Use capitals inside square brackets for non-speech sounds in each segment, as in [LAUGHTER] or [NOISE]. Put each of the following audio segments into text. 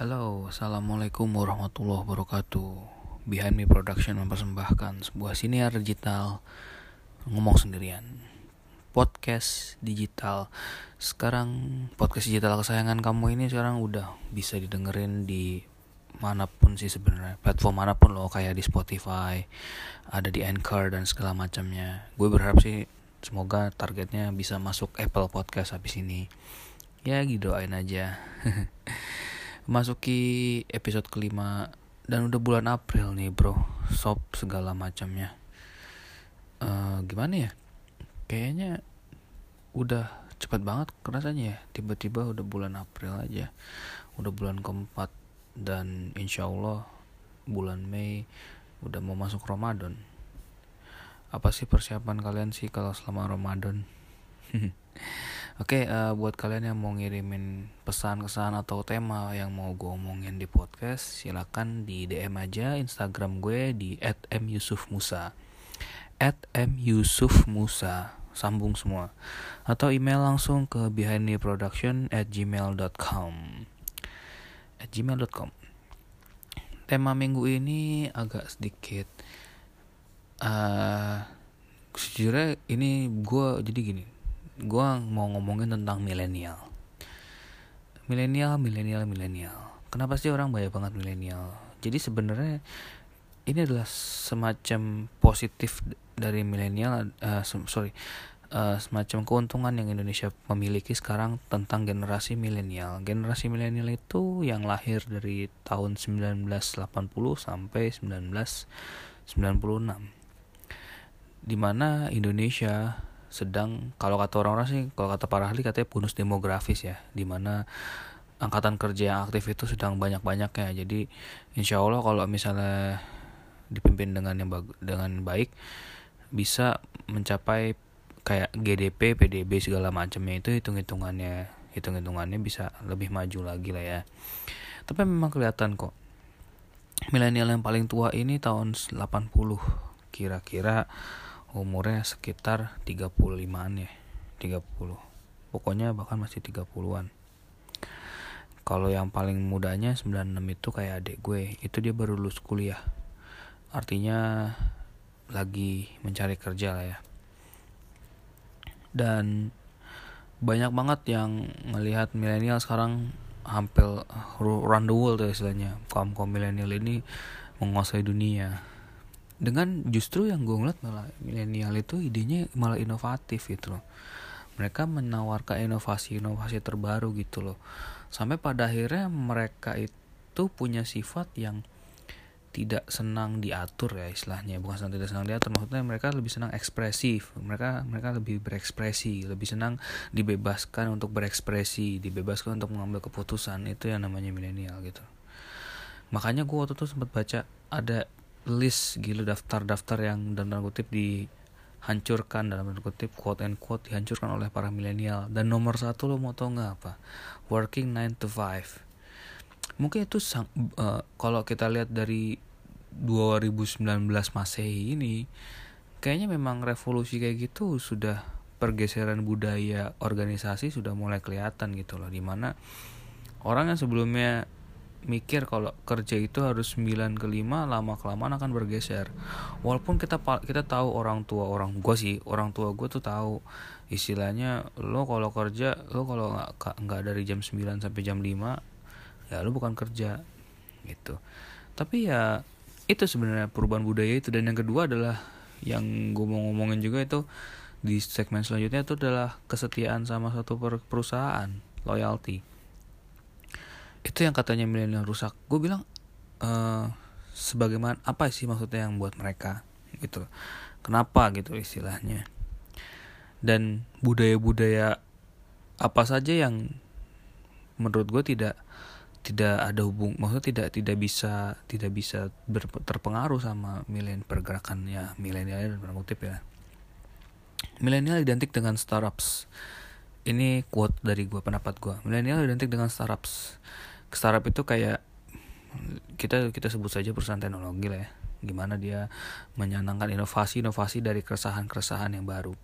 Halo, Assalamualaikum warahmatullahi wabarakatuh. Behind Me Production mempersembahkan sebuah siniar digital Ngomong sendirian. Podcast digital. Sekarang podcast digital kesayangan kamu ini sekarang udah bisa didengerin di mana pun sih sebenarnya. Platform mana pun loh kayak di Spotify Ada di Anchor dan segala macamnya. Gue berharap sih semoga targetnya bisa masuk Apple Podcast habis ini. Ya gitu doain aja [LAUGHS] Masuki episode kelima. Dan udah bulan April nih bro. Sop segala macamnya. Uh, Gimana ya? Kayaknya udah cepat banget rasanya ya. Tiba-tiba udah bulan April aja. Udah bulan keempat. Dan insya Allah bulan Mei udah mau masuk Ramadan. Apa sih persiapan kalian sih kalau selama Ramadan [LAUGHS] Oke, okay, uh, eh, buat kalian yang mau ngirimin pesan kesan atau tema yang mau gue omongin di podcast, silakan di DM aja Instagram gue di @myusufmusa. @myusufmusa sambung semua. Atau email langsung ke behindtheproduction at gmail.com at gmail.com tema minggu ini agak sedikit uh, sejujurnya ini gue jadi gini gue mau ngomongin tentang milenial milenial milenial milenial kenapa sih orang banyak banget milenial jadi sebenarnya ini adalah semacam positif dari milenial uh, sorry uh, semacam keuntungan yang Indonesia memiliki sekarang tentang generasi milenial. Generasi milenial itu yang lahir dari tahun 1980 sampai 1996. Di mana Indonesia sedang kalau kata orang-orang sih kalau kata para ahli katanya bonus demografis ya di mana angkatan kerja yang aktif itu sedang banyak-banyaknya. Jadi insya Allah kalau misalnya dipimpin dengan yang dengan baik bisa mencapai kayak GDP, PDB segala macamnya itu hitung-hitungannya hitung-hitungannya bisa lebih maju lagi lah ya. Tapi memang kelihatan kok. Milenial yang paling tua ini tahun 80 kira-kira umurnya sekitar 35an ya 30 pokoknya bahkan masih 30an kalau yang paling mudanya 96 itu kayak adik gue itu dia baru lulus kuliah. Artinya lagi mencari kerja lah ya. Dan banyak banget yang ngelihat milenial sekarang hampir run the world ya istilahnya. Kaum kaum milenial ini menguasai dunia dengan justru yang gue ngeliat malah milenial itu idenya malah inovatif gitu loh. Mereka menawarkan inovasi-inovasi terbaru gitu loh. Sampai pada akhirnya mereka itu punya sifat yang tidak senang diatur ya istilahnya. Bukan senang tidak senang diatur maksudnya mereka lebih senang ekspresif. Mereka mereka lebih berekspresi lebih senang dibebaskan untuk berekspresi dibebaskan untuk mengambil keputusan. Itu yang namanya milenial gitu. Makanya gue waktu itu sempat baca ada list gitu daftar-daftar yang dalam tanda kutip dihancurkan dalam tanda kutip quote and quote dihancurkan oleh para milenial. Dan nomor satu lo mau tau nggak apa? Working 9 to 5 mungkin itu uh, kalau kita lihat dari 2019 masehi ini kayaknya memang revolusi kayak gitu sudah pergeseran budaya organisasi sudah mulai kelihatan gitu loh. Di mana orang yang sebelumnya mikir kalau kerja itu harus 9 ke 5 lama kelamaan akan bergeser. Walaupun kita kita tahu orang tua orang gue sih orang tua gue tuh tahu istilahnya lo kalau kerja lo kalau nggak nggak dari jam 9 sampai jam 5 ya lo bukan kerja gitu. Tapi ya itu sebenarnya perubahan budaya itu. Dan yang kedua adalah yang gue mau ngomongin juga itu di segmen selanjutnya itu adalah kesetiaan sama satu perusahaan loyalty itu yang katanya milenial rusak. Gue bilang uh, sebagaimana apa sih maksudnya yang buat mereka gitu? Kenapa gitu istilahnya? Dan budaya-budaya apa saja yang menurut gue tidak tidak ada hubung maksudnya tidak tidak bisa tidak bisa ber, terpengaruh sama milen pergerakannya milenial dan kutip ya. Milenial identik dengan startups. Ini quote dari gue pendapat gue milenial identik dengan startups startup itu kayak kita kita sebut saja perusahaan teknologi lah ya. Gimana dia menyenangkan inovasi-inovasi dari keresahan-keresahan yang baru.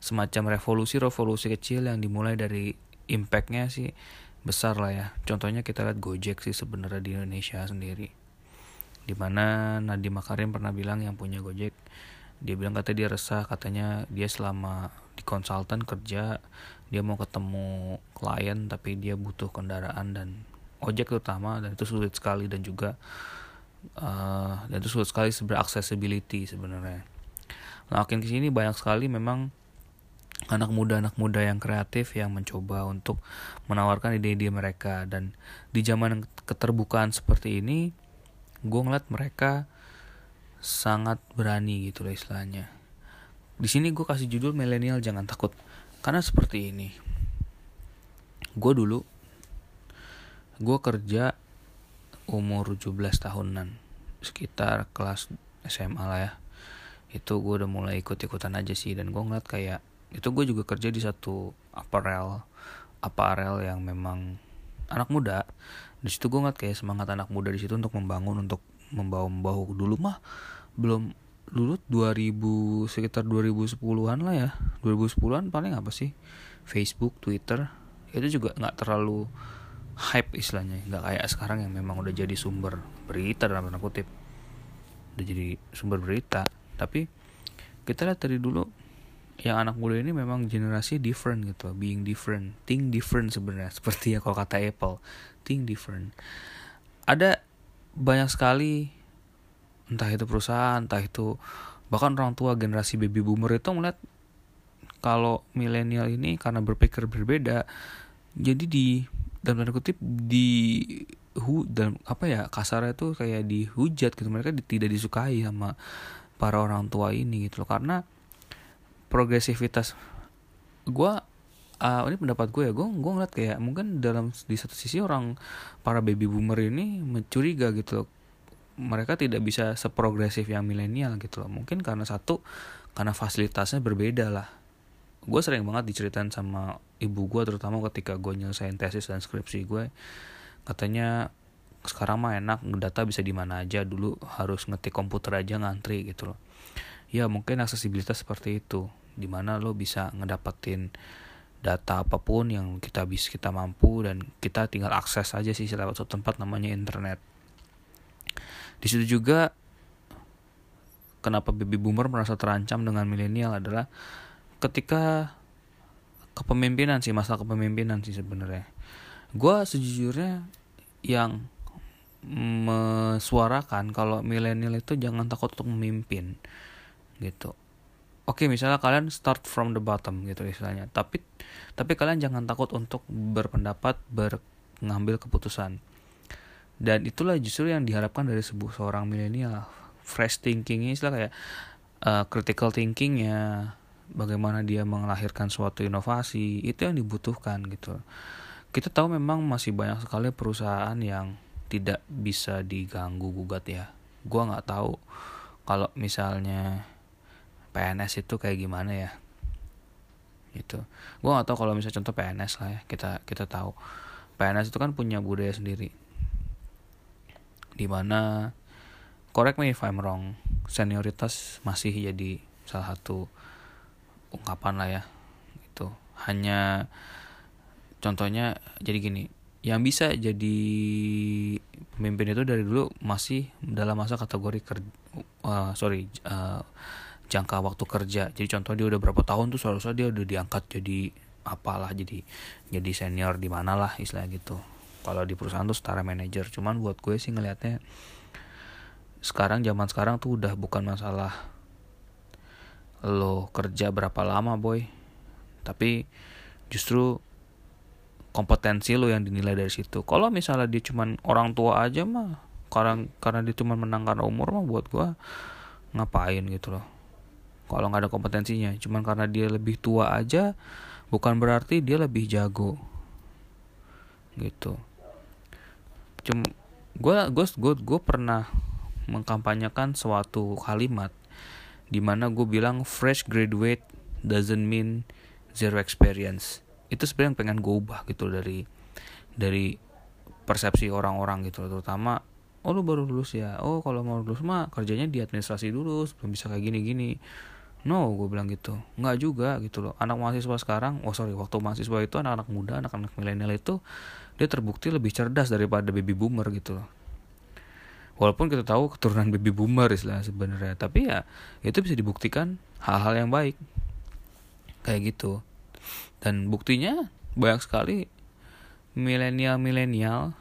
Semacam revolusi-revolusi kecil yang dimulai dari impactnya sih besar lah ya. Contohnya kita lihat Gojek sih sebenarnya di Indonesia sendiri. Di mana Nadiem Makarim pernah bilang yang punya Gojek dia bilang kata dia resah katanya dia selama di konsultan kerja dia mau ketemu klien tapi dia butuh kendaraan dan ojek terutama dan itu sulit sekali dan juga uh, dan itu sulit sekali sebenarnya accessibility sebenarnya nah makin ke sini banyak sekali memang anak muda anak muda yang kreatif yang mencoba untuk menawarkan ide-ide mereka dan di zaman keterbukaan seperti ini gue ngeliat mereka sangat berani gitu loh istilahnya. Di sini gue kasih judul milenial jangan takut karena seperti ini. Gue dulu gue kerja umur 17 tahunan sekitar kelas SMA lah ya. Itu gue udah mulai ikut-ikutan aja sih dan gue ngeliat kayak itu gue juga kerja di satu apparel apparel yang memang anak muda. Di situ gue ngeliat kayak semangat anak muda di situ untuk membangun untuk membawa-membawa dulu mah belum dulu 2000 sekitar 2010-an lah ya. 2010-an paling apa sih? Facebook Twitter. Itu juga nggak terlalu hype istilahnya. Nggak kayak sekarang yang memang udah jadi sumber berita dalam tanda kutip. Udah jadi sumber berita. Tapi kita lihat dari dulu yang anak muda ini memang generasi different gitu. Being different. Think different sebenarnya. [LAUGHS] Seperti ya kalau kata Apple. Think different. Ada banyak sekali entah itu perusahaan entah itu bahkan orang tua generasi baby boomer itu melihat kalau milenial ini karena berpikir berbeda jadi di dalam tanda kutip di hu dan apa ya kasarnya itu kayak dihujat gitu. Mereka di, tidak disukai sama para orang tua ini gitu loh. Karena progresivitas gue uh, ini pendapat gue ya gue gue ngeliat kayak mungkin dalam di satu sisi orang para baby boomer ini mencuriga gitu loh. Mereka tidak bisa seprogresif yang milenial gitu loh. Mungkin karena satu karena fasilitasnya berbeda lah gue sering banget diceritain sama ibu gue terutama ketika gue nyelesain tesis dan skripsi gue katanya sekarang mah enak data bisa di mana aja dulu harus ngetik komputer aja ngantri gitu loh. Ya mungkin aksesibilitas seperti itu di mana lo bisa ngedapetin data apa pun yang kita bisa kita mampu dan kita tinggal akses aja sih lewat suatu tempat namanya internet. Di situ juga kenapa baby boomer merasa terancam dengan milenial adalah ketika kepemimpinan sih masalah kepemimpinan sih sebenarnya. Gue sejujurnya yang mesuarakan kalau milenial itu jangan takut untuk memimpin gitu. Oke misalnya kalian start from the bottom gitu istilahnya. Tapi tapi kalian jangan takut untuk berpendapat mengambil keputusan. Dan itulah justru yang diharapkan dari sebuah seorang milenial. Fresh thinkingnya istilah kayak uh, critical thinkingnya bagaimana dia melahirkan suatu inovasi itu yang dibutuhkan gitu. Kita tahu memang masih banyak sekali perusahaan yang tidak bisa diganggu gugat ya. Gua nggak tahu kalau misalnya PNS itu kayak gimana ya. Gitu. Gue nggak tahu kalau misalnya contoh PNS lah ya. Kita kita tahu. PNS itu kan punya budaya sendiri. Di mana correct me if I'm wrong senioritas masih jadi salah satu ungkapan lah ya itu hanya contohnya jadi gini yang bisa jadi pemimpin itu dari dulu masih dalam masa kategori kerja uh, sorry uh, jangka waktu kerja. Jadi contoh dia udah berapa tahun tuh seharusnya dia udah diangkat jadi apalah jadi jadi senior di mana lah istilah gitu. Kalau di perusahaan tuh setara manajer. Cuman buat gue sih ngelihatnya sekarang zaman sekarang tuh udah bukan masalah lo kerja berapa lama boy? Tapi justru kompetensi lo yang dinilai dari situ. Kalau misalnya dia cuman orang tua aja mah karena karena dia cuma menangkan umur mah buat gue ngapain gitu loh? Kalau nggak ada kompetensinya cuman karena dia lebih tua aja bukan berarti dia lebih jago. Gitu. Cum gue gue gue gue pernah mengkampanyekan suatu kalimat di mana gue bilang fresh graduate doesn't mean zero experience. Itu sebenarnya yang pengen gue ubah gitu dari dari persepsi orang-orang gitu terutama oh lu baru lulus ya? Oh kalau mau lulus mah kerjanya di administrasi dulu belum bisa kayak gini-gini. No gue bilang gitu. Nggak juga gitu loh. Anak mahasiswa sekarang oh sorry waktu mahasiswa itu anak-anak muda anak-anak milenial itu dia terbukti lebih cerdas daripada baby boomer gitu loh walaupun kita tahu keturunan baby boomer istilah sebenarnya tapi ya itu bisa dibuktikan hal-hal yang baik kayak gitu dan buktinya banyak sekali milenial-milenial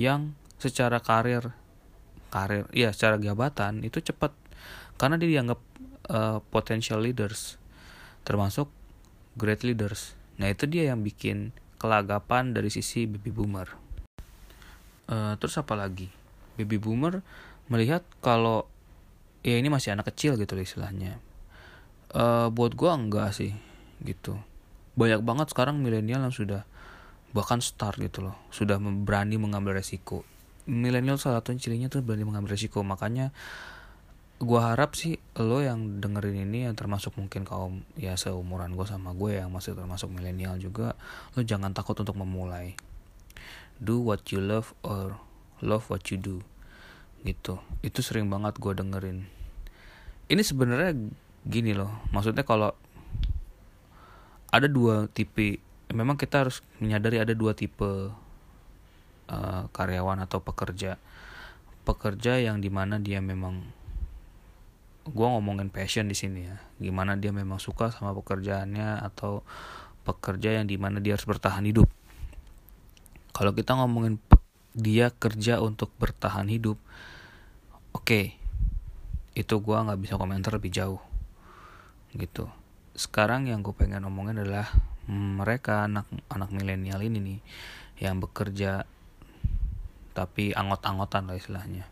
yang secara karir karir ya secara jabatan itu cepat karena dia dianggap uh, potential leaders termasuk great leaders nah itu dia yang bikin kelagapan dari sisi baby boomer. Uh, terus apa lagi? Baby boomer melihat kalau ya ini masih anak kecil gitu istilahnya. Uh, buat gua enggak sih gitu. Banyak banget sekarang milenial yang sudah bahkan start gitu loh, sudah berani mengambil resiko. Milenial salah satu cirinya tuh berani mengambil resiko, makanya gua harap sih lo yang dengerin ini yang termasuk mungkin kaum ya seumuran gue sama gue yang masih termasuk milenial juga lo jangan takut untuk memulai do what you love or love what you do. Gitu. Itu sering banget gue dengerin. Ini sebenarnya gini loh maksudnya kalau ada dua tipe memang kita harus menyadari ada dua tipe uh, karyawan atau pekerja. Pekerja yang di mana dia memang gue ngomongin passion di sini ya gimana dia memang suka sama pekerjaannya atau pekerja yang di mana dia harus bertahan hidup. Kalau kita ngomongin dia kerja untuk bertahan hidup. Oke okay, itu gue nggak bisa komentar lebih jauh gitu. Sekarang yang gue pengen ngomongin adalah mereka anak anak milenial ini nih yang bekerja tapi anggot-anggotan lah istilahnya.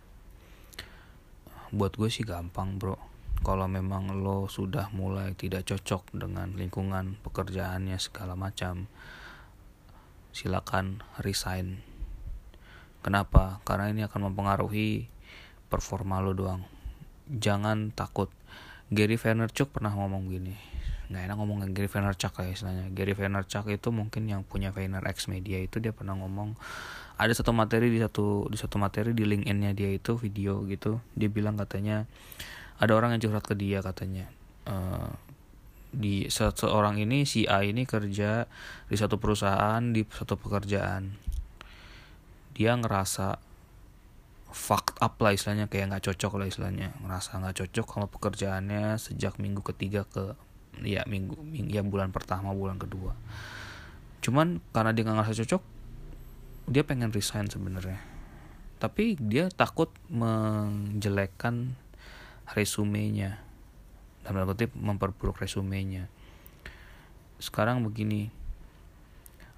Buat gue sih gampang bro. Kalau memang lo sudah mulai tidak cocok dengan lingkungan pekerjaannya segala macam silakan resign kenapa? Karena ini akan mempengaruhi performa lo doang. Jangan takut. Gary Vaynerchuk pernah ngomong gini. Nggak enak ngomongin Gary Vaynerchuk ya istilahnya. Gary Vaynerchuk itu mungkin yang punya VaynerX Media itu dia pernah ngomong ada satu materi di satu di satu materi di LinkedIn-nya dia itu video gitu. Dia bilang katanya ada orang yang curhat ke dia katanya. Uh, di seorang ini si A ini kerja di satu perusahaan di satu pekerjaan dia ngerasa fucked up lah istilahnya kayak nggak cocok lah istilahnya. Ngerasa nggak cocok sama pekerjaannya sejak minggu ketiga ke ya minggu, minggu ya bulan pertama bulan kedua. Cuman karena dia nggak ngerasa cocok dia pengen resign sebenarnya. Tapi dia takut menjelekkan resumenya. Dalam kutip memperburuk resumenya. Sekarang begini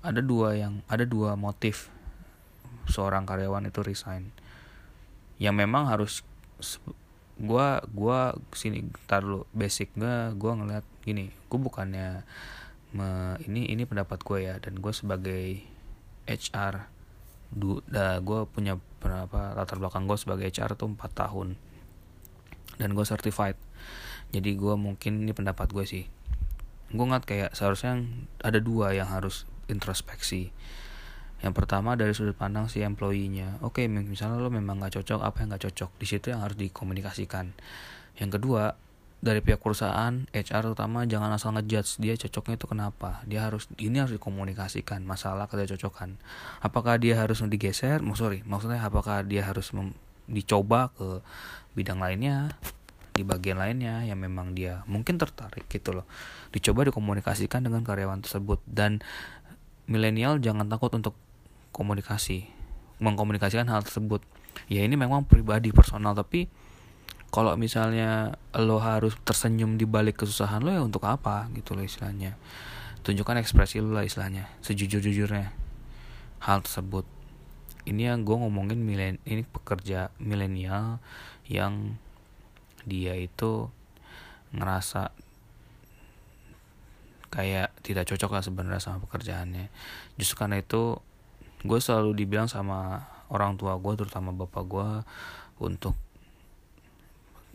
ada dua yang ada dua motif seorang karyawan itu resign. Yang memang harus gua gua sini tar dulu. Basic gua gua ngeliat gini gua bukannya me, ini ini pendapat gue ya dan gue sebagai HR du, da, gue punya berapa latar belakang gue sebagai HR tuh 4 tahun. Dan gue certified. Jadi gue mungkin ini pendapat gue sih. Gue ngat kayak seharusnya ada dua yang harus introspeksi yang pertama dari sudut pandang si employee-nya. Oke misalnya lo memang nggak cocok apa yang nggak cocok? Di situ yang harus dikomunikasikan. Yang kedua dari pihak perusahaan HR terutama jangan asal ngejudge dia cocoknya itu kenapa. Dia harus ini harus dikomunikasikan masalah ketidakcocokan. Apakah dia harus digeser? Oh, sorry maksudnya apakah dia harus dicoba ke bidang lainnya di bagian lainnya yang memang dia mungkin tertarik gitu loh. Dicoba dikomunikasikan dengan karyawan tersebut. Dan milenial jangan takut untuk komunikasi mengkomunikasikan hal tersebut. Ya ini memang pribadi personal tapi kalau misalnya lo harus tersenyum di balik kesusahan lo ya untuk apa gitu loh istilahnya. Tunjukkan ekspresi lo lah istilahnya sejujur-jujurnya hal tersebut. Ini yang gue ngomongin milen ini pekerja milenial yang dia itu ngerasa kayak tidak cocok lah sebenarnya sama pekerjaannya. Justru karena itu gue selalu dibilang sama orang tua gue terutama bapak gue untuk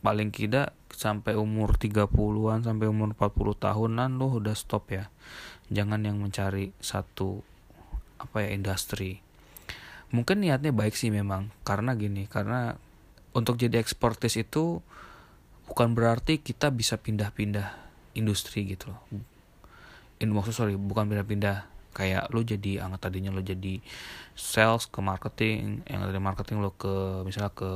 paling tidak sampai umur 30-an sampai umur 40 tahunan lo udah stop ya. Jangan yang mencari satu apa ya industri. Mungkin niatnya baik sih memang karena gini, karena untuk jadi eksportis itu bukan berarti kita bisa pindah-pindah industri gitu loh. In maksud sorry, bukan pindah-pindah kayak lu jadi anggap tadinya lu jadi sales ke marketing yang dari marketing lu ke misalnya ke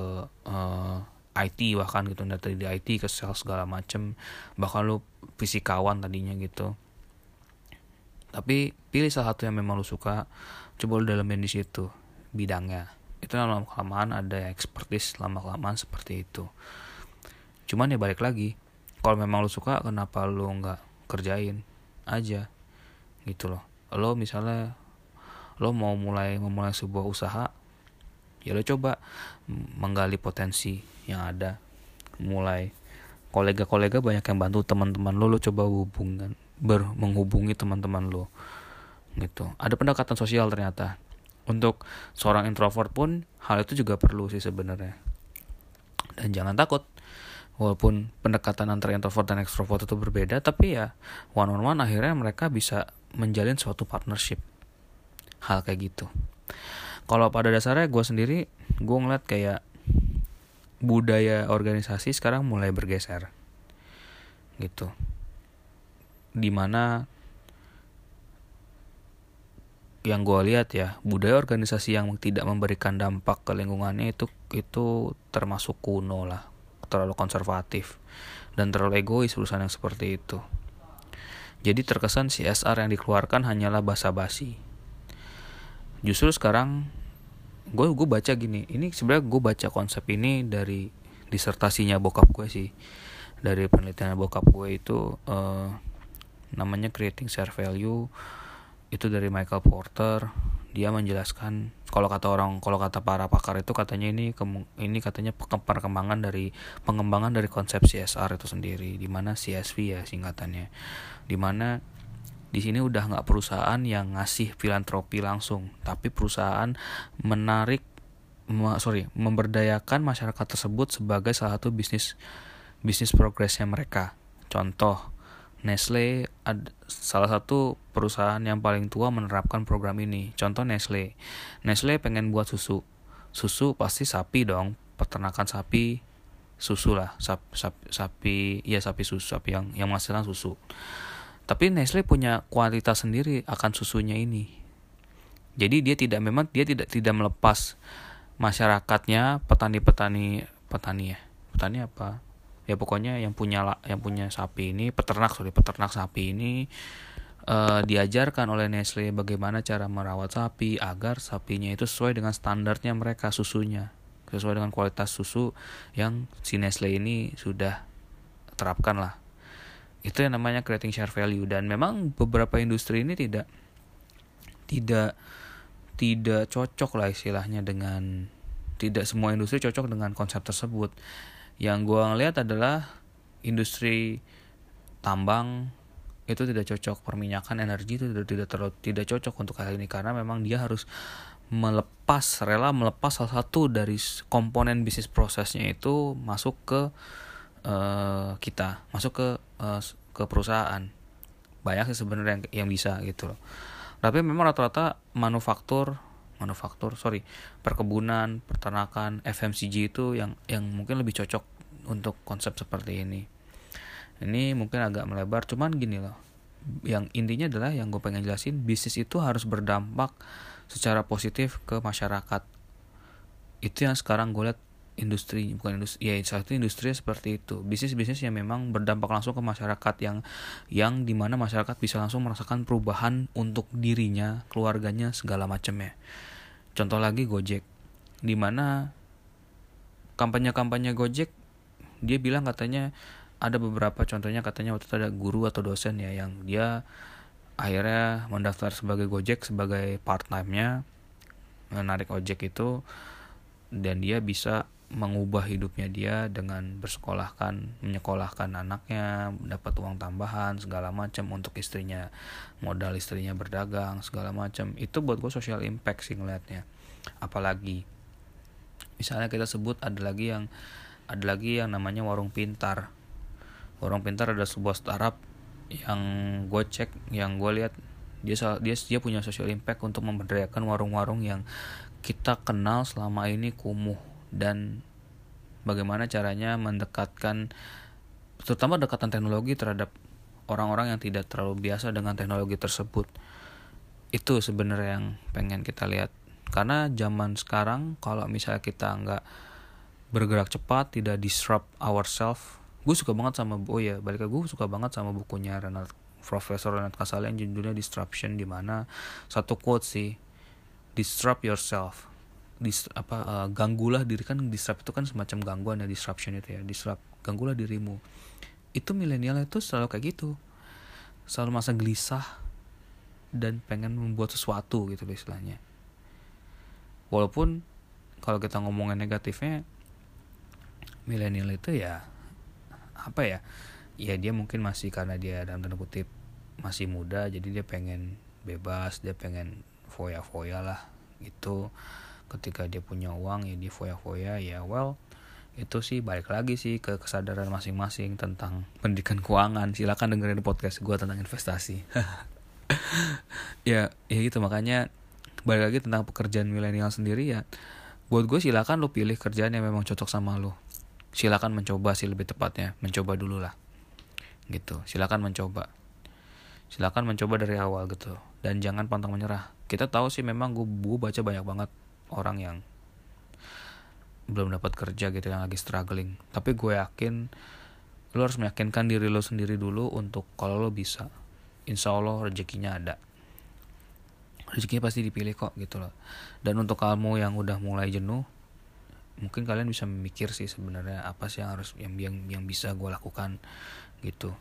uh, eh, IT bahkan gitu dari di IT ke sales segala macem bahkan lu fisikawan tadinya gitu. Tapi pilih salah satu yang memang lu suka coba lu dalamin di situ bidangnya. Itu lama kelamaan ada expertise lama kelamaan seperti itu. Cuman ya balik lagi kalau memang lu suka kenapa lu nggak kerjain aja? Gitu loh lo misalnya lo mau mulai memulai sebuah usaha ya lo coba menggali potensi yang ada. Mulai kolega-kolega banyak yang bantu teman-teman lo lo coba hubungan ber menghubungi teman-teman lo gitu. Ada pendekatan sosial ternyata. Untuk seorang introvert pun hal itu juga perlu sih sebenarnya. Dan jangan takut walaupun pendekatan antara introvert dan extrovert itu berbeda tapi ya one on one akhirnya mereka bisa menjalin suatu partnership. Hal kayak gitu. Kalau pada dasarnya gue sendiri gue ngeliat kayak budaya organisasi sekarang mulai bergeser. Gitu. Di mana yang gue lihat ya budaya organisasi yang tidak memberikan dampak ke lingkungannya itu itu termasuk kuno lah. Terlalu konservatif dan terlalu egois urusan yang seperti itu jadi terkesan CSR yang dikeluarkan hanyalah basa-basi. Justru sekarang gue gue baca gini, ini sebenarnya gue baca konsep ini dari disertasinya bokap gue sih, dari penelitian bokap gue itu uh, namanya creating share value itu dari Michael Porter dia menjelaskan kalau kata orang kalau kata para pakar itu katanya ini ini katanya perkembangan dari pengembangan dari konsep CSR itu sendiri. Di mana CSV ya singkatannya. Di mana di sini udah nggak perusahaan yang ngasih filantropi langsung tapi perusahaan menarik sorry memberdayakan masyarakat tersebut sebagai salah satu bisnis bisnis progresnya mereka. Contoh Nestle ad, salah satu perusahaan yang paling tua menerapkan program ini. Contoh Nestle. Nestle pengen buat susu. Susu pasti sapi dong, peternakan sapi, susu lah, sapi, sapi, sapi ya sapi susu, sapi yang yang menghasilkan susu. Tapi Nestle punya kualitas sendiri akan susunya ini. Jadi dia tidak memang dia tidak tidak melepas masyarakatnya, petani-petani petani ya. Petani apa? Ya pokoknya yang punya yang punya sapi ini peternak sorry peternak sapi ini uh, diajarkan oleh Nestle bagaimana cara merawat sapi agar sapinya itu sesuai dengan standarnya mereka susunya. Sesuai dengan kualitas susu yang si Nestle ini sudah terapkan lah. Itu yang namanya creating share value. Dan memang beberapa industri ini tidak tidak tidak cocok lah istilahnya dengan tidak semua industri cocok dengan konsep tersebut yang gue ngeliat adalah industri tambang itu tidak cocok perminyakan energi itu tidak tidak terlalu tidak cocok untuk hal ini karena memang dia harus melepas rela melepas salah satu dari komponen bisnis prosesnya itu masuk ke uh, kita masuk ke uh, ke perusahaan. Banyak sih sebenarnya yang, yang bisa gitu loh. Tapi memang rata-rata manufaktur manufaktur sorry perkebunan peternakan FMCG itu yang yang mungkin lebih cocok untuk konsep seperti ini. Ini mungkin agak melebar cuman gini loh. Yang intinya adalah yang gue pengen jelasin bisnis itu harus berdampak secara positif ke masyarakat. Itu yang sekarang gue lihat industri bukan industri ya satu industri seperti itu. Bisnis bisnis yang memang berdampak langsung ke masyarakat yang yang di mana masyarakat bisa langsung merasakan perubahan untuk dirinya keluarganya segala macamnya contoh lagi Gojek di mana kampanye-kampanye Gojek dia bilang katanya ada beberapa contohnya katanya waktu itu ada guru atau dosen ya yang dia akhirnya mendaftar sebagai Gojek sebagai part time-nya menarik ojek itu dan dia bisa mengubah hidupnya dia dengan bersekolahkan menyekolahkan anaknya dapat uang tambahan segala macam untuk istrinya modal istrinya berdagang segala macam. Itu buat gue social impact sih ngeliatnya. Apalagi misalnya kita sebut ada lagi yang ada lagi yang namanya warung pintar. Warung pintar ada sebuah startup yang gue cek yang gue lihat dia dia dia punya social impact untuk memberdayakan warung-warung yang kita kenal selama ini kumuh. Dan bagaimana caranya mendekatkan terutama dekatan teknologi terhadap orang-orang yang tidak terlalu biasa dengan teknologi tersebut. Itu sebenarnya yang pengen kita lihat. Karena zaman sekarang kalau misalnya kita nggak bergerak cepat tidak disrupt ourselves gue suka banget sama oh ya balik ke gue suka banget sama bukunya Renat Profesor Renat Kasali yang judulnya Disruption di mana satu quote sih disrupt yourself. Dis apa uh, ganggulah diri kan disrupt itu kan semacam gangguan ya disruption itu ya disrupt ganggulah dirimu. Itu milenial itu selalu kayak gitu. Selalu masa gelisah dan pengen membuat sesuatu gitu istilahnya. Walaupun kalau kita ngomongin negatifnya milenial itu ya apa ya ya dia mungkin masih karena dia dalam tanda kutip masih muda jadi dia pengen bebas dia pengen foya-foya lah gitu. Ketika dia punya uang ya dia foya-foya ya well itu sih balik lagi sih ke kesadaran masing-masing tentang pendidikan keuangan. Silakan dengerin podcast gue tentang investasi. [LAUGHS] Ya ya gitu. Makanya balik lagi tentang pekerjaan milenial sendiri ya. Buat gue silakan lo pilih kerjaan yang memang cocok sama lo silakan mencoba sih lebih tepatnya mencoba dulu lah. Gitu silakan mencoba. Silakan mencoba dari awal gitu dan jangan pantang menyerah. Kita tahu sih memang gue, gue baca banyak banget orang yang belum dapat kerja gitu yang lagi struggling. Tapi gue yakin lo harus meyakinkan diri lo sendiri dulu untuk kalau lo bisa insya Allah rezekinya ada. Rezekinya pasti dipilih kok gitu loh. Dan untuk kamu yang udah mulai jenuh mungkin kalian bisa mikir sih sebenarnya apa sih yang harus yang yang yang bisa gue lakukan gitu.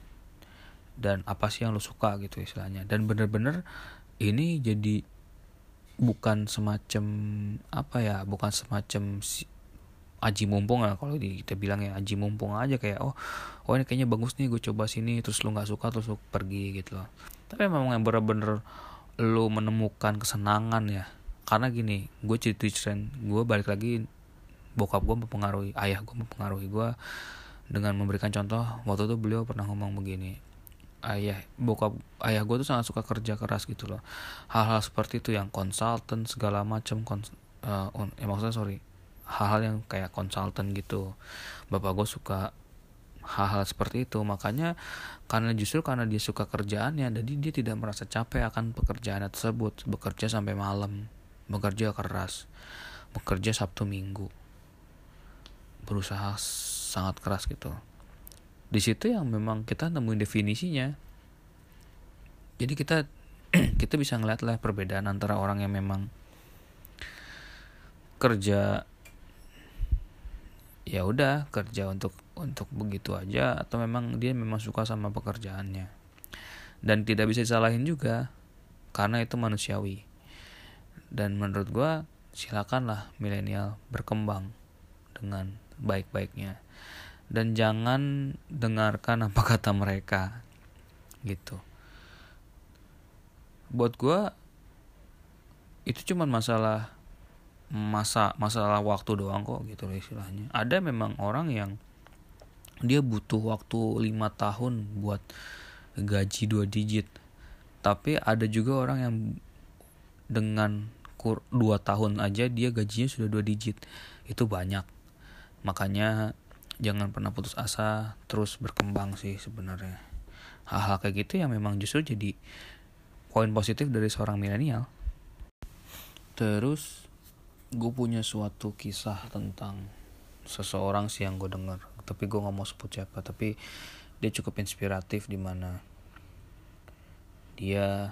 Dan apa sih yang lo suka gitu istilahnya. Dan bener-bener ini jadi bukan semacam apa ya bukan semacam aji mumpung lah kalau kita bilang ya aji mumpung aja kayak oh oh ini kayaknya bagus nih gue coba sini terus lu nggak suka terus lu pergi gitu loh. Tapi memang yang bener-bener lu menemukan kesenangan ya. Karena gini gue cerita gue balik lagi bokap gue mempengaruhi ayah gue mempengaruhi gue dengan memberikan contoh waktu itu beliau pernah ngomong begini ayah bokap ayah gue tuh sangat suka kerja keras gitu loh. Hal-hal seperti itu yang konsultan segala macam kons uh, ya maksudnya sorry hal-hal yang kayak konsultan gitu. Bapak gue suka hal-hal seperti itu. Makanya karena justru karena dia suka kerjaannya jadi dia tidak merasa capek akan pekerjaan tersebut. Bekerja sampai malam bekerja keras bekerja sabtu minggu berusaha sangat keras gitu. Di situ yang memang kita nemuin definisinya. Jadi kita [CLEARS THROAT] kita bisa ngeliat lah perbedaan antara orang yang memang kerja ya udah kerja untuk untuk begitu aja atau memang dia memang suka sama pekerjaannya. Dan tidak bisa disalahin juga karena itu manusiawi. Dan menurut gue silakanlah milenial berkembang dengan baik-baiknya. Dan jangan dengarkan [LAUGHS] apa kata mereka gitu. Buat gue itu cuma masalah masa masalah waktu doang kok gitu loh istilahnya. Ada memang orang yang dia butuh waktu lima tahun buat gaji dua digit. Tapi ada juga orang yang dengan kur dua tahun aja dia gajinya sudah dua digit. Itu banyak makanya jangan pernah putus asa terus berkembang sih sebenarnya. Hal-hal kayak gitu yang memang justru jadi poin positif dari seorang milenial. Terus gue punya suatu kisah tentang seseorang sih yang gue dengar tapi gue nggak mau sebut siapa tapi dia cukup inspiratif di mana dia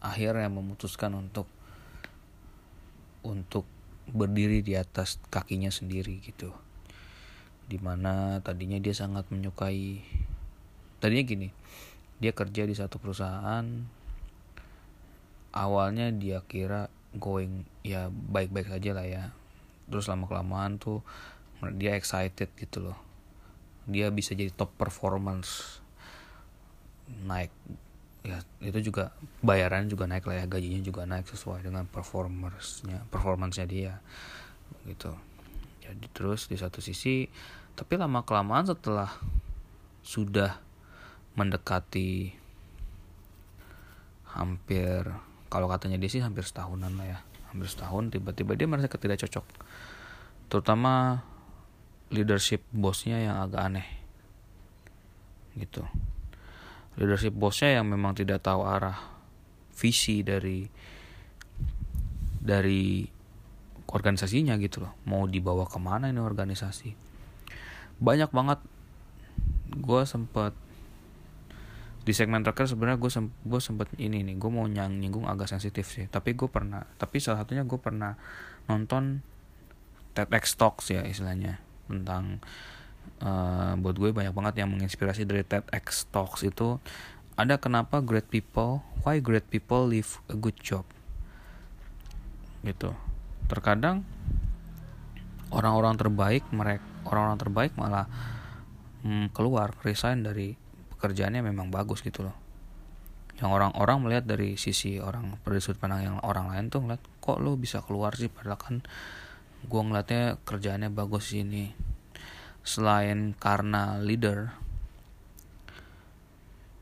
akhirnya memutuskan untuk untuk berdiri di atas kakinya sendiri gitu. Di mana tadinya dia sangat menyukai tadinya gini dia kerja di satu perusahaan awalnya dia kira going ya baik-baik saja lah ya. Terus lama kelamaan tuh dia excited gitu loh. Dia bisa jadi top performance naik ya itu juga bayaran juga naik lah ya gajinya juga naik sesuai dengan performersnya performancenya dia gitu. Jadi terus di satu sisi tapi lama kelamaan setelah sudah mendekati hampir kalau katanya dia sih hampir setahunan lah ya hampir setahun tiba-tiba dia merasa tidak cocok terutama leadership bosnya yang agak aneh gitu leadership bosnya yang memang tidak tahu arah visi dari dari organisasinya gitu loh. Mau dibawa ke mana ini organisasi? Banyak banget. Gue sempet di segmen terakhir sebenarnya gue sem gue sempet ini nih gue mau nyang nyinggung agak sensitif sih. Tapi gue pernah tapi salah satunya gue pernah nonton TEDx Talks ya istilahnya tentang uh, buat gue banyak banget yang menginspirasi dari TEDx Talks itu. Ada kenapa great people why great people live a good job? Gitu. Terkadang orang-orang terbaik mereka orang-orang terbaik malah hmm, keluar resign dari pekerjaannya memang bagus gitu loh. Yang orang-orang melihat dari sisi orang dari sudut pandang yang orang lain tuh ngeliat kok lo bisa keluar sih? Padahal kan gue ngeliatnya kerjaannya bagus ini selain karena leader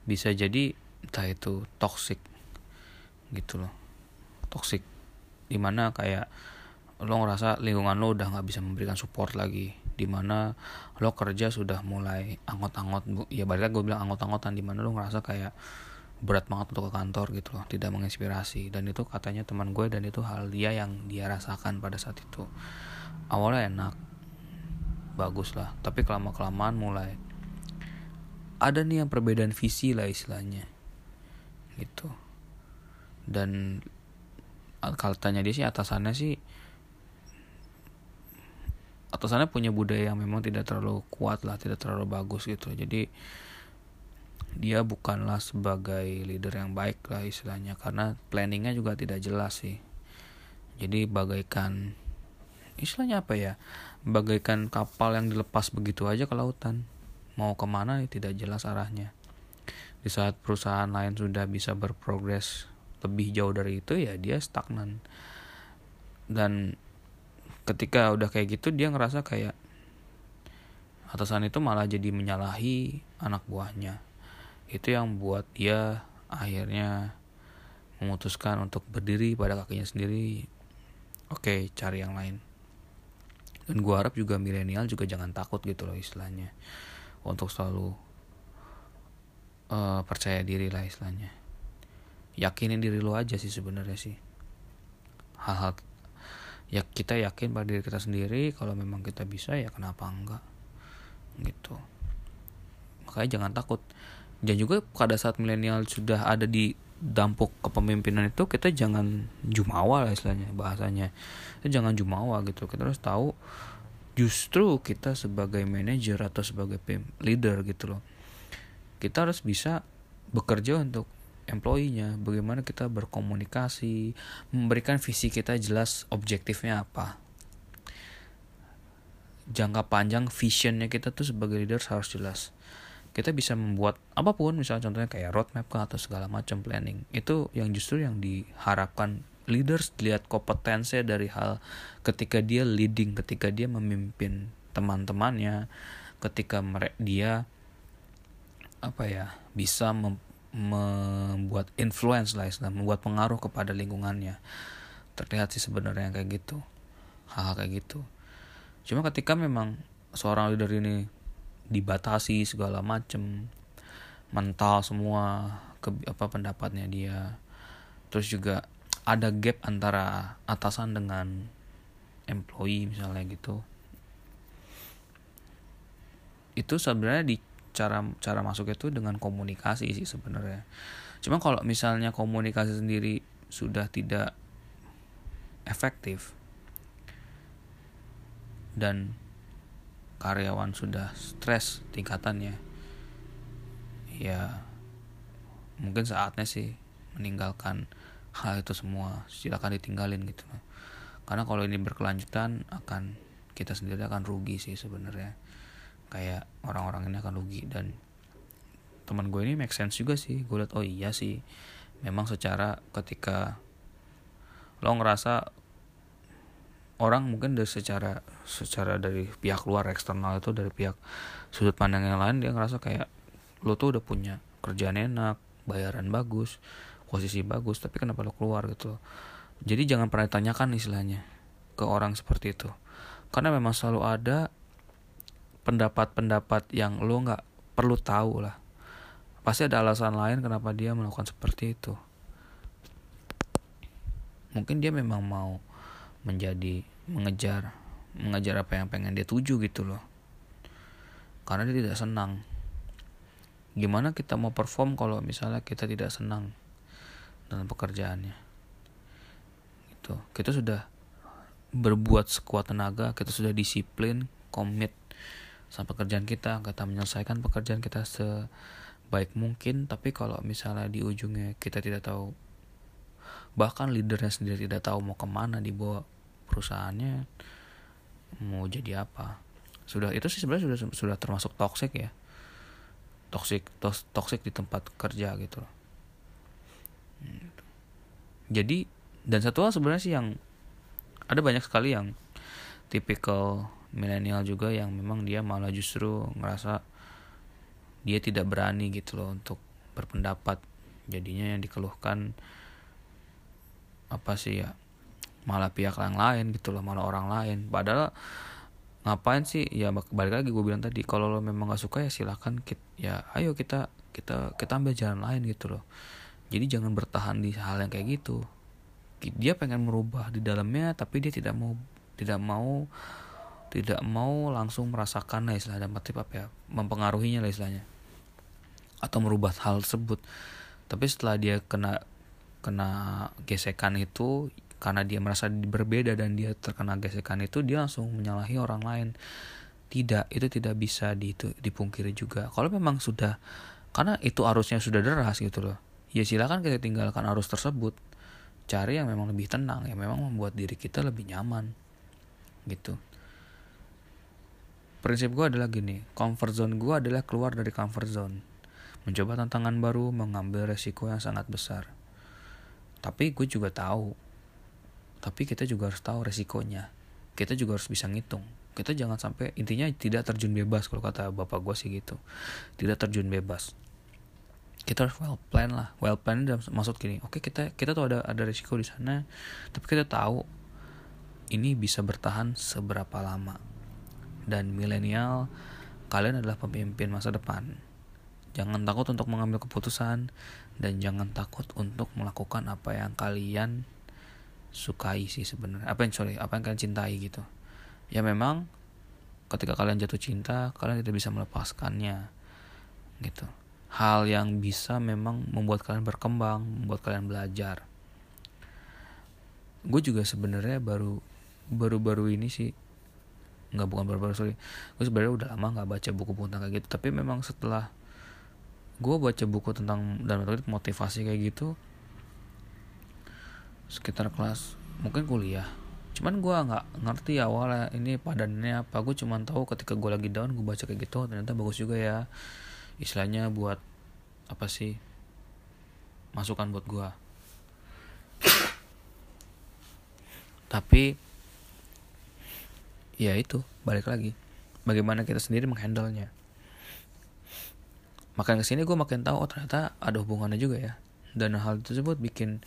bisa jadi entah itu toxic gitu loh. Toxic di mana kayak lo ngerasa lingkungan lo udah nggak bisa memberikan support lagi di mana lo kerja sudah mulai anggot-anggot ya balik gue bilang anggot-anggotan di mana lo ngerasa kayak berat banget untuk ke kantor gitu loh tidak menginspirasi. Dan itu katanya teman gue dan itu hal dia yang dia rasakan pada saat itu. Awalnya enak bagus lah. Tapi kelama kelamaan mulai ada nih yang perbedaan visi lah istilahnya. Gitu. Dan kalau tanya dia sih atasannya sih atasannya punya budaya yang memang tidak terlalu kuat lah tidak terlalu bagus gitu. Jadi dia bukanlah sebagai leader yang baik lah istilahnya. Karena planningnya juga tidak jelas sih. Jadi bagaikan istilahnya apa ya bagaikan kapal yang dilepas begitu aja ke lautan. Mau ke mana tidak jelas arahnya. Di saat perusahaan lain sudah bisa berprogres lebih jauh dari itu ya dia stagnan. Dan ketika udah kayak gitu dia ngerasa kayak atasan itu malah jadi menyalahi anak buahnya. Itu yang buat dia akhirnya memutuskan untuk berdiri pada kakinya sendiri. Oke cari yang lain dan gua harap juga milenial juga jangan takut gitu loh istilahnya. Untuk selalu uh, percaya diri lah istilahnya. Yakinin diri lo aja sih sebenarnya sih. Hal-hal ya kita yakin pada diri kita sendiri kalau memang kita bisa ya kenapa enggak? Gitu. Makanya jangan takut. Dan juga pada saat milenial sudah ada di dampuk kepemimpinan itu kita jangan jumawa lah istilahnya bahasanya kita jangan jumawa gitu kita harus tahu justru kita sebagai manajer atau sebagai leader gitu loh kita harus bisa bekerja untuk employee-nya, bagaimana kita berkomunikasi, memberikan visi kita jelas objektifnya apa. Jangka panjang visionnya kita tuh sebagai leader harus jelas. Kita bisa membuat apa pun, misalnya contohnya kayak roadmap kah atau segala macam planning. Itu yang justru yang diharapkan leaders lihat kompetensi dari hal ketika dia leading, ketika dia memimpin teman-temannya, ketika dia apa ya bisa mem membuat influence lah istilah membuat pengaruh kepada lingkungannya terlihat sih sebenarnya kayak gitu hal-hal kayak gitu cuma ketika memang seorang leader ini dibatasi segala macem. Mental semua ke apa pendapatnya dia. Terus juga ada gap antara atasan dengan employee misalnya gitu. Itu sebenarnya di cara cara masuk itu dengan komunikasi sih sebenarnya. Cuma kalau misalnya komunikasi sendiri sudah tidak efektif dan karyawan sudah stres tingkatannya ya mungkin saatnya sih meninggalkan hal itu semua. Silakan ditinggalin gitu. Karena kalau ini berkelanjutan akan kita sendiri akan rugi sih sebenarnya. Kayak orang-orang ini akan rugi. Dan teman gue ini make sense juga sih. Gue liat oh iya sih. Memang secara ketika lo ngerasa orang mungkin dari secara secara dari pihak luar eksternal itu dari pihak sudut pandang yang lain dia ngerasa kayak lo tuh udah punya kerjaan enak bayaran bagus posisi bagus tapi kenapa lo keluar? Gitu jadi jangan pernah tanyakan istilahnya ke orang seperti itu. Karena memang selalu ada pendapat-pendapat yang lo nggak perlu tahu lah. Pasti ada alasan lain kenapa dia melakukan seperti itu. Mungkin dia memang mau menjadi mengejar mengejar apa yang pengen dia tuju gitu loh. Karena dia tidak senang. Gimana kita mau perform kalau misalnya kita tidak senang dengan pekerjaannya? Itu kita sudah berbuat sekuat tenaga kita sudah disiplin komit sama pekerjaan kita kita menyelesaikan pekerjaan kita sebaik mungkin tapi kalau misalnya di ujungnya kita tidak tahu bahkan leadernya sendiri tidak tahu mau ke mana dibawa perusahaannya mau jadi apa. Sudah itu sih sebenarnya sudah sudah termasuk toxic ya. Toxic toxic di tempat kerja gitu loh. Jadi dan satu hal sebenarnya sih yang ada banyak sekali yang tipikal milenial juga yang memang dia malah justru ngerasa dia tidak berani gitu loh untuk berpendapat. Jadinya yang dikeluhkan apa sih ya malah pihak yang lain gitu loh malah orang lain. Padahal ngapain sih? Ya balik lagi gue bilang tadi kalau lo memang gak suka ya silahkan kita, ya ayo kita kita kita ambil jalan lain gitu loh. Jadi jangan bertahan di hal yang kayak gitu. Dia pengen merubah di dalamnya tapi dia tidak mau tidak mau tidak mau langsung merasakan lah istilahnya dalam apa ya mempengaruhinya lah istilahnya. Atau merubah hal tersebut. Tapi setelah dia kena kena gesekan itu karena dia merasa berbeda dan dia terkena gesekan itu dia langsung menyalahi orang lain. Tidak itu tidak bisa di, itu, dipungkiri juga. Kalau memang sudah karena itu arusnya sudah deras gitu loh. Ya silakan kita tinggalkan arus tersebut. Cari yang memang lebih tenang yang memang membuat diri kita lebih nyaman gitu. Prinsip gue adalah gini comfort zone gue adalah keluar dari comfort zone. Mencoba tantangan baru mengambil resiko yang sangat besar tapi gue juga tahu. Tapi kita juga harus tahu resikonya. Kita juga harus bisa ngitung. Kita jangan sampai intinya tidak terjun bebas kalau kata bapak gue sih gitu. Tidak terjun bebas. Kita harus well plan lah. Well plan dalam maksud gini oke kita kita tuh ada ada resiko di sana tapi kita tahu ini bisa bertahan seberapa lama. Dan milenial kalian adalah pemimpin masa depan. Jangan takut untuk mengambil keputusan dan jangan takut untuk melakukan apa yang kalian sukai sih sebenarnya. Apa yang sorry apa yang kalian cintai gitu. Ya memang ketika kalian jatuh cinta kalian tidak bisa melepaskannya gitu. Hal yang bisa memang membuat kalian berkembang membuat kalian belajar. Gue juga sebenarnya baru baru-baru ini sih nggak bukan baru-baru sorry. Gue sebenarnya udah lama nggak baca buku-buku tentang kayak gitu. Tapi memang setelah gue baca buku tentang dan motivasi kayak gitu sekitar kelas mungkin kuliah. Cuman gue nggak ngerti awalnya ini padannya apa. Gue cuman tahu ketika gue lagi down gue baca kayak gitu ternyata bagus juga ya. Istilahnya buat apa sih? Masukan buat gue tapi ya itu balik lagi. Bagaimana kita sendiri menghandle nya makin ke sini gue makin tahu oh ternyata ada hubungannya juga ya. Dan hal tersebut bikin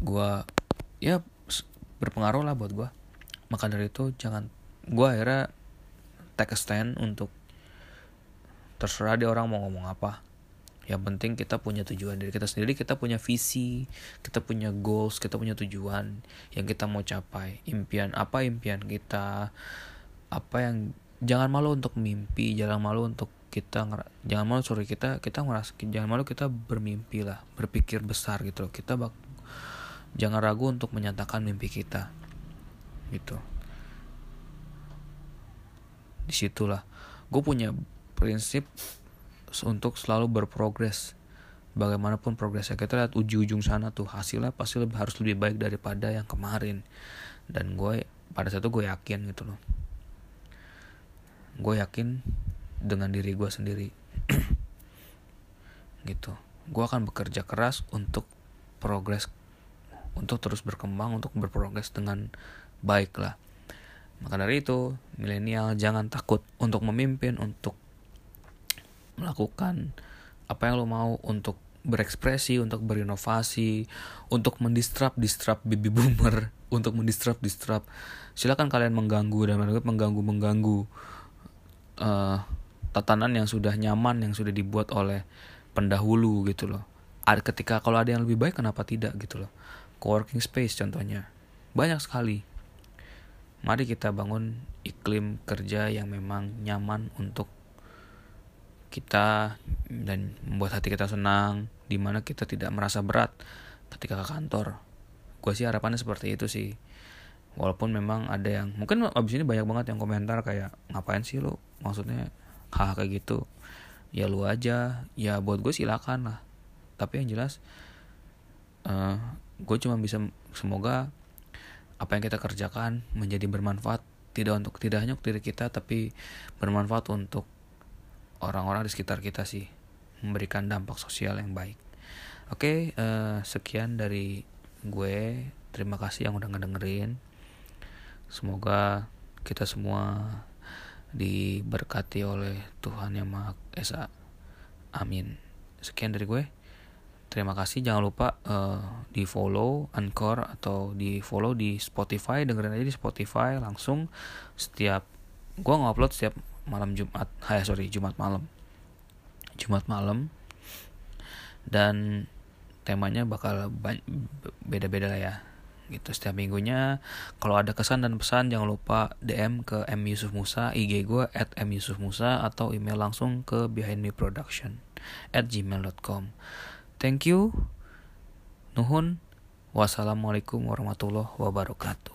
gue ya berpengaruh lah buat gue maka dari itu jangan gue akhirnya take a stand untuk terserah dia orang mau ngomong apa. Yang penting kita punya tujuan dari kita sendiri kita punya visi kita punya goals kita punya tujuan yang kita mau capai. Impian apa impian kita apa yang jangan malu untuk mimpi jangan malu untuk kita jangan malu sorry kita kita ngeras jangan malu kita bermimpi lah berpikir besar gitu loh. Kita bak jangan ragu untuk menyatakan mimpi kita gitu. Di situlah gue punya prinsip untuk selalu berprogres. Bagaimanapun progresnya kita lihat ujung-ujung sana tuh hasilnya pasti lebih harus lebih baik daripada yang kemarin. Dan gue pada saat itu gue yakin gitu loh. Gue yakin dengan diri gue sendiri. [CLEARS THROAT] Gitu. Gue akan bekerja keras untuk progres untuk terus berkembang untuk berprogres dengan baik lah. Maka dari itu milenial jangan takut untuk memimpin untuk melakukan apa yang lo mau untuk berekspresi untuk berinovasi untuk mendistrap distrap baby boomer [LAUGHS] untuk mendistrap distrap silakan kalian mengganggu dan mengganggu mengganggu uh, tatanan yang sudah nyaman yang sudah dibuat oleh pendahulu gitu loh. Ketika kalau ada yang lebih baik kenapa tidak gitu loh. Coworking space contohnya. Banyak sekali. Mari kita bangun iklim kerja yang memang nyaman untuk kita dan membuat hati kita senang di mana kita tidak merasa berat ketika ke kantor. Gue sih harapannya seperti itu sih. Walaupun memang ada yang mungkin abis ini banyak banget yang komentar kayak ngapain sih lo maksudnya hal kayak gitu. Ya lu aja. Ya buat gue silakan lah. Tapi yang jelas uh, eh, gue cuma bisa semoga apa yang kita kerjakan menjadi bermanfaat. Tidak untuk tidak hanya untuk diri kita tapi bermanfaat untuk orang-orang di sekitar kita sih. Memberikan dampak sosial yang baik. Oke uh, sekian dari gue. Terima kasih yang udah ngedengerin. Semoga kita semua diberkati oleh Tuhan yang Maha Esa. Amin. Sekian dari gue. Terima kasih. Jangan lupa uh, di follow Anchor atau di follow di Spotify. Dengerin aja di Spotify langsung setiap gue ngupload setiap malam Jumat. Hai [LAUGHS] sorry Jumat malam. Jumat malam. Dan temanya bakal beda-beda lah ya gitu. Setiap minggunya kalau ada kesan dan pesan jangan lupa DM ke M Yusuf Musa IG gue at M Yusuf Musa atau email langsung ke behind me production at gmail.com thank you. Nuhun. Wassalamualaikum warahmatullahi wabarakatuh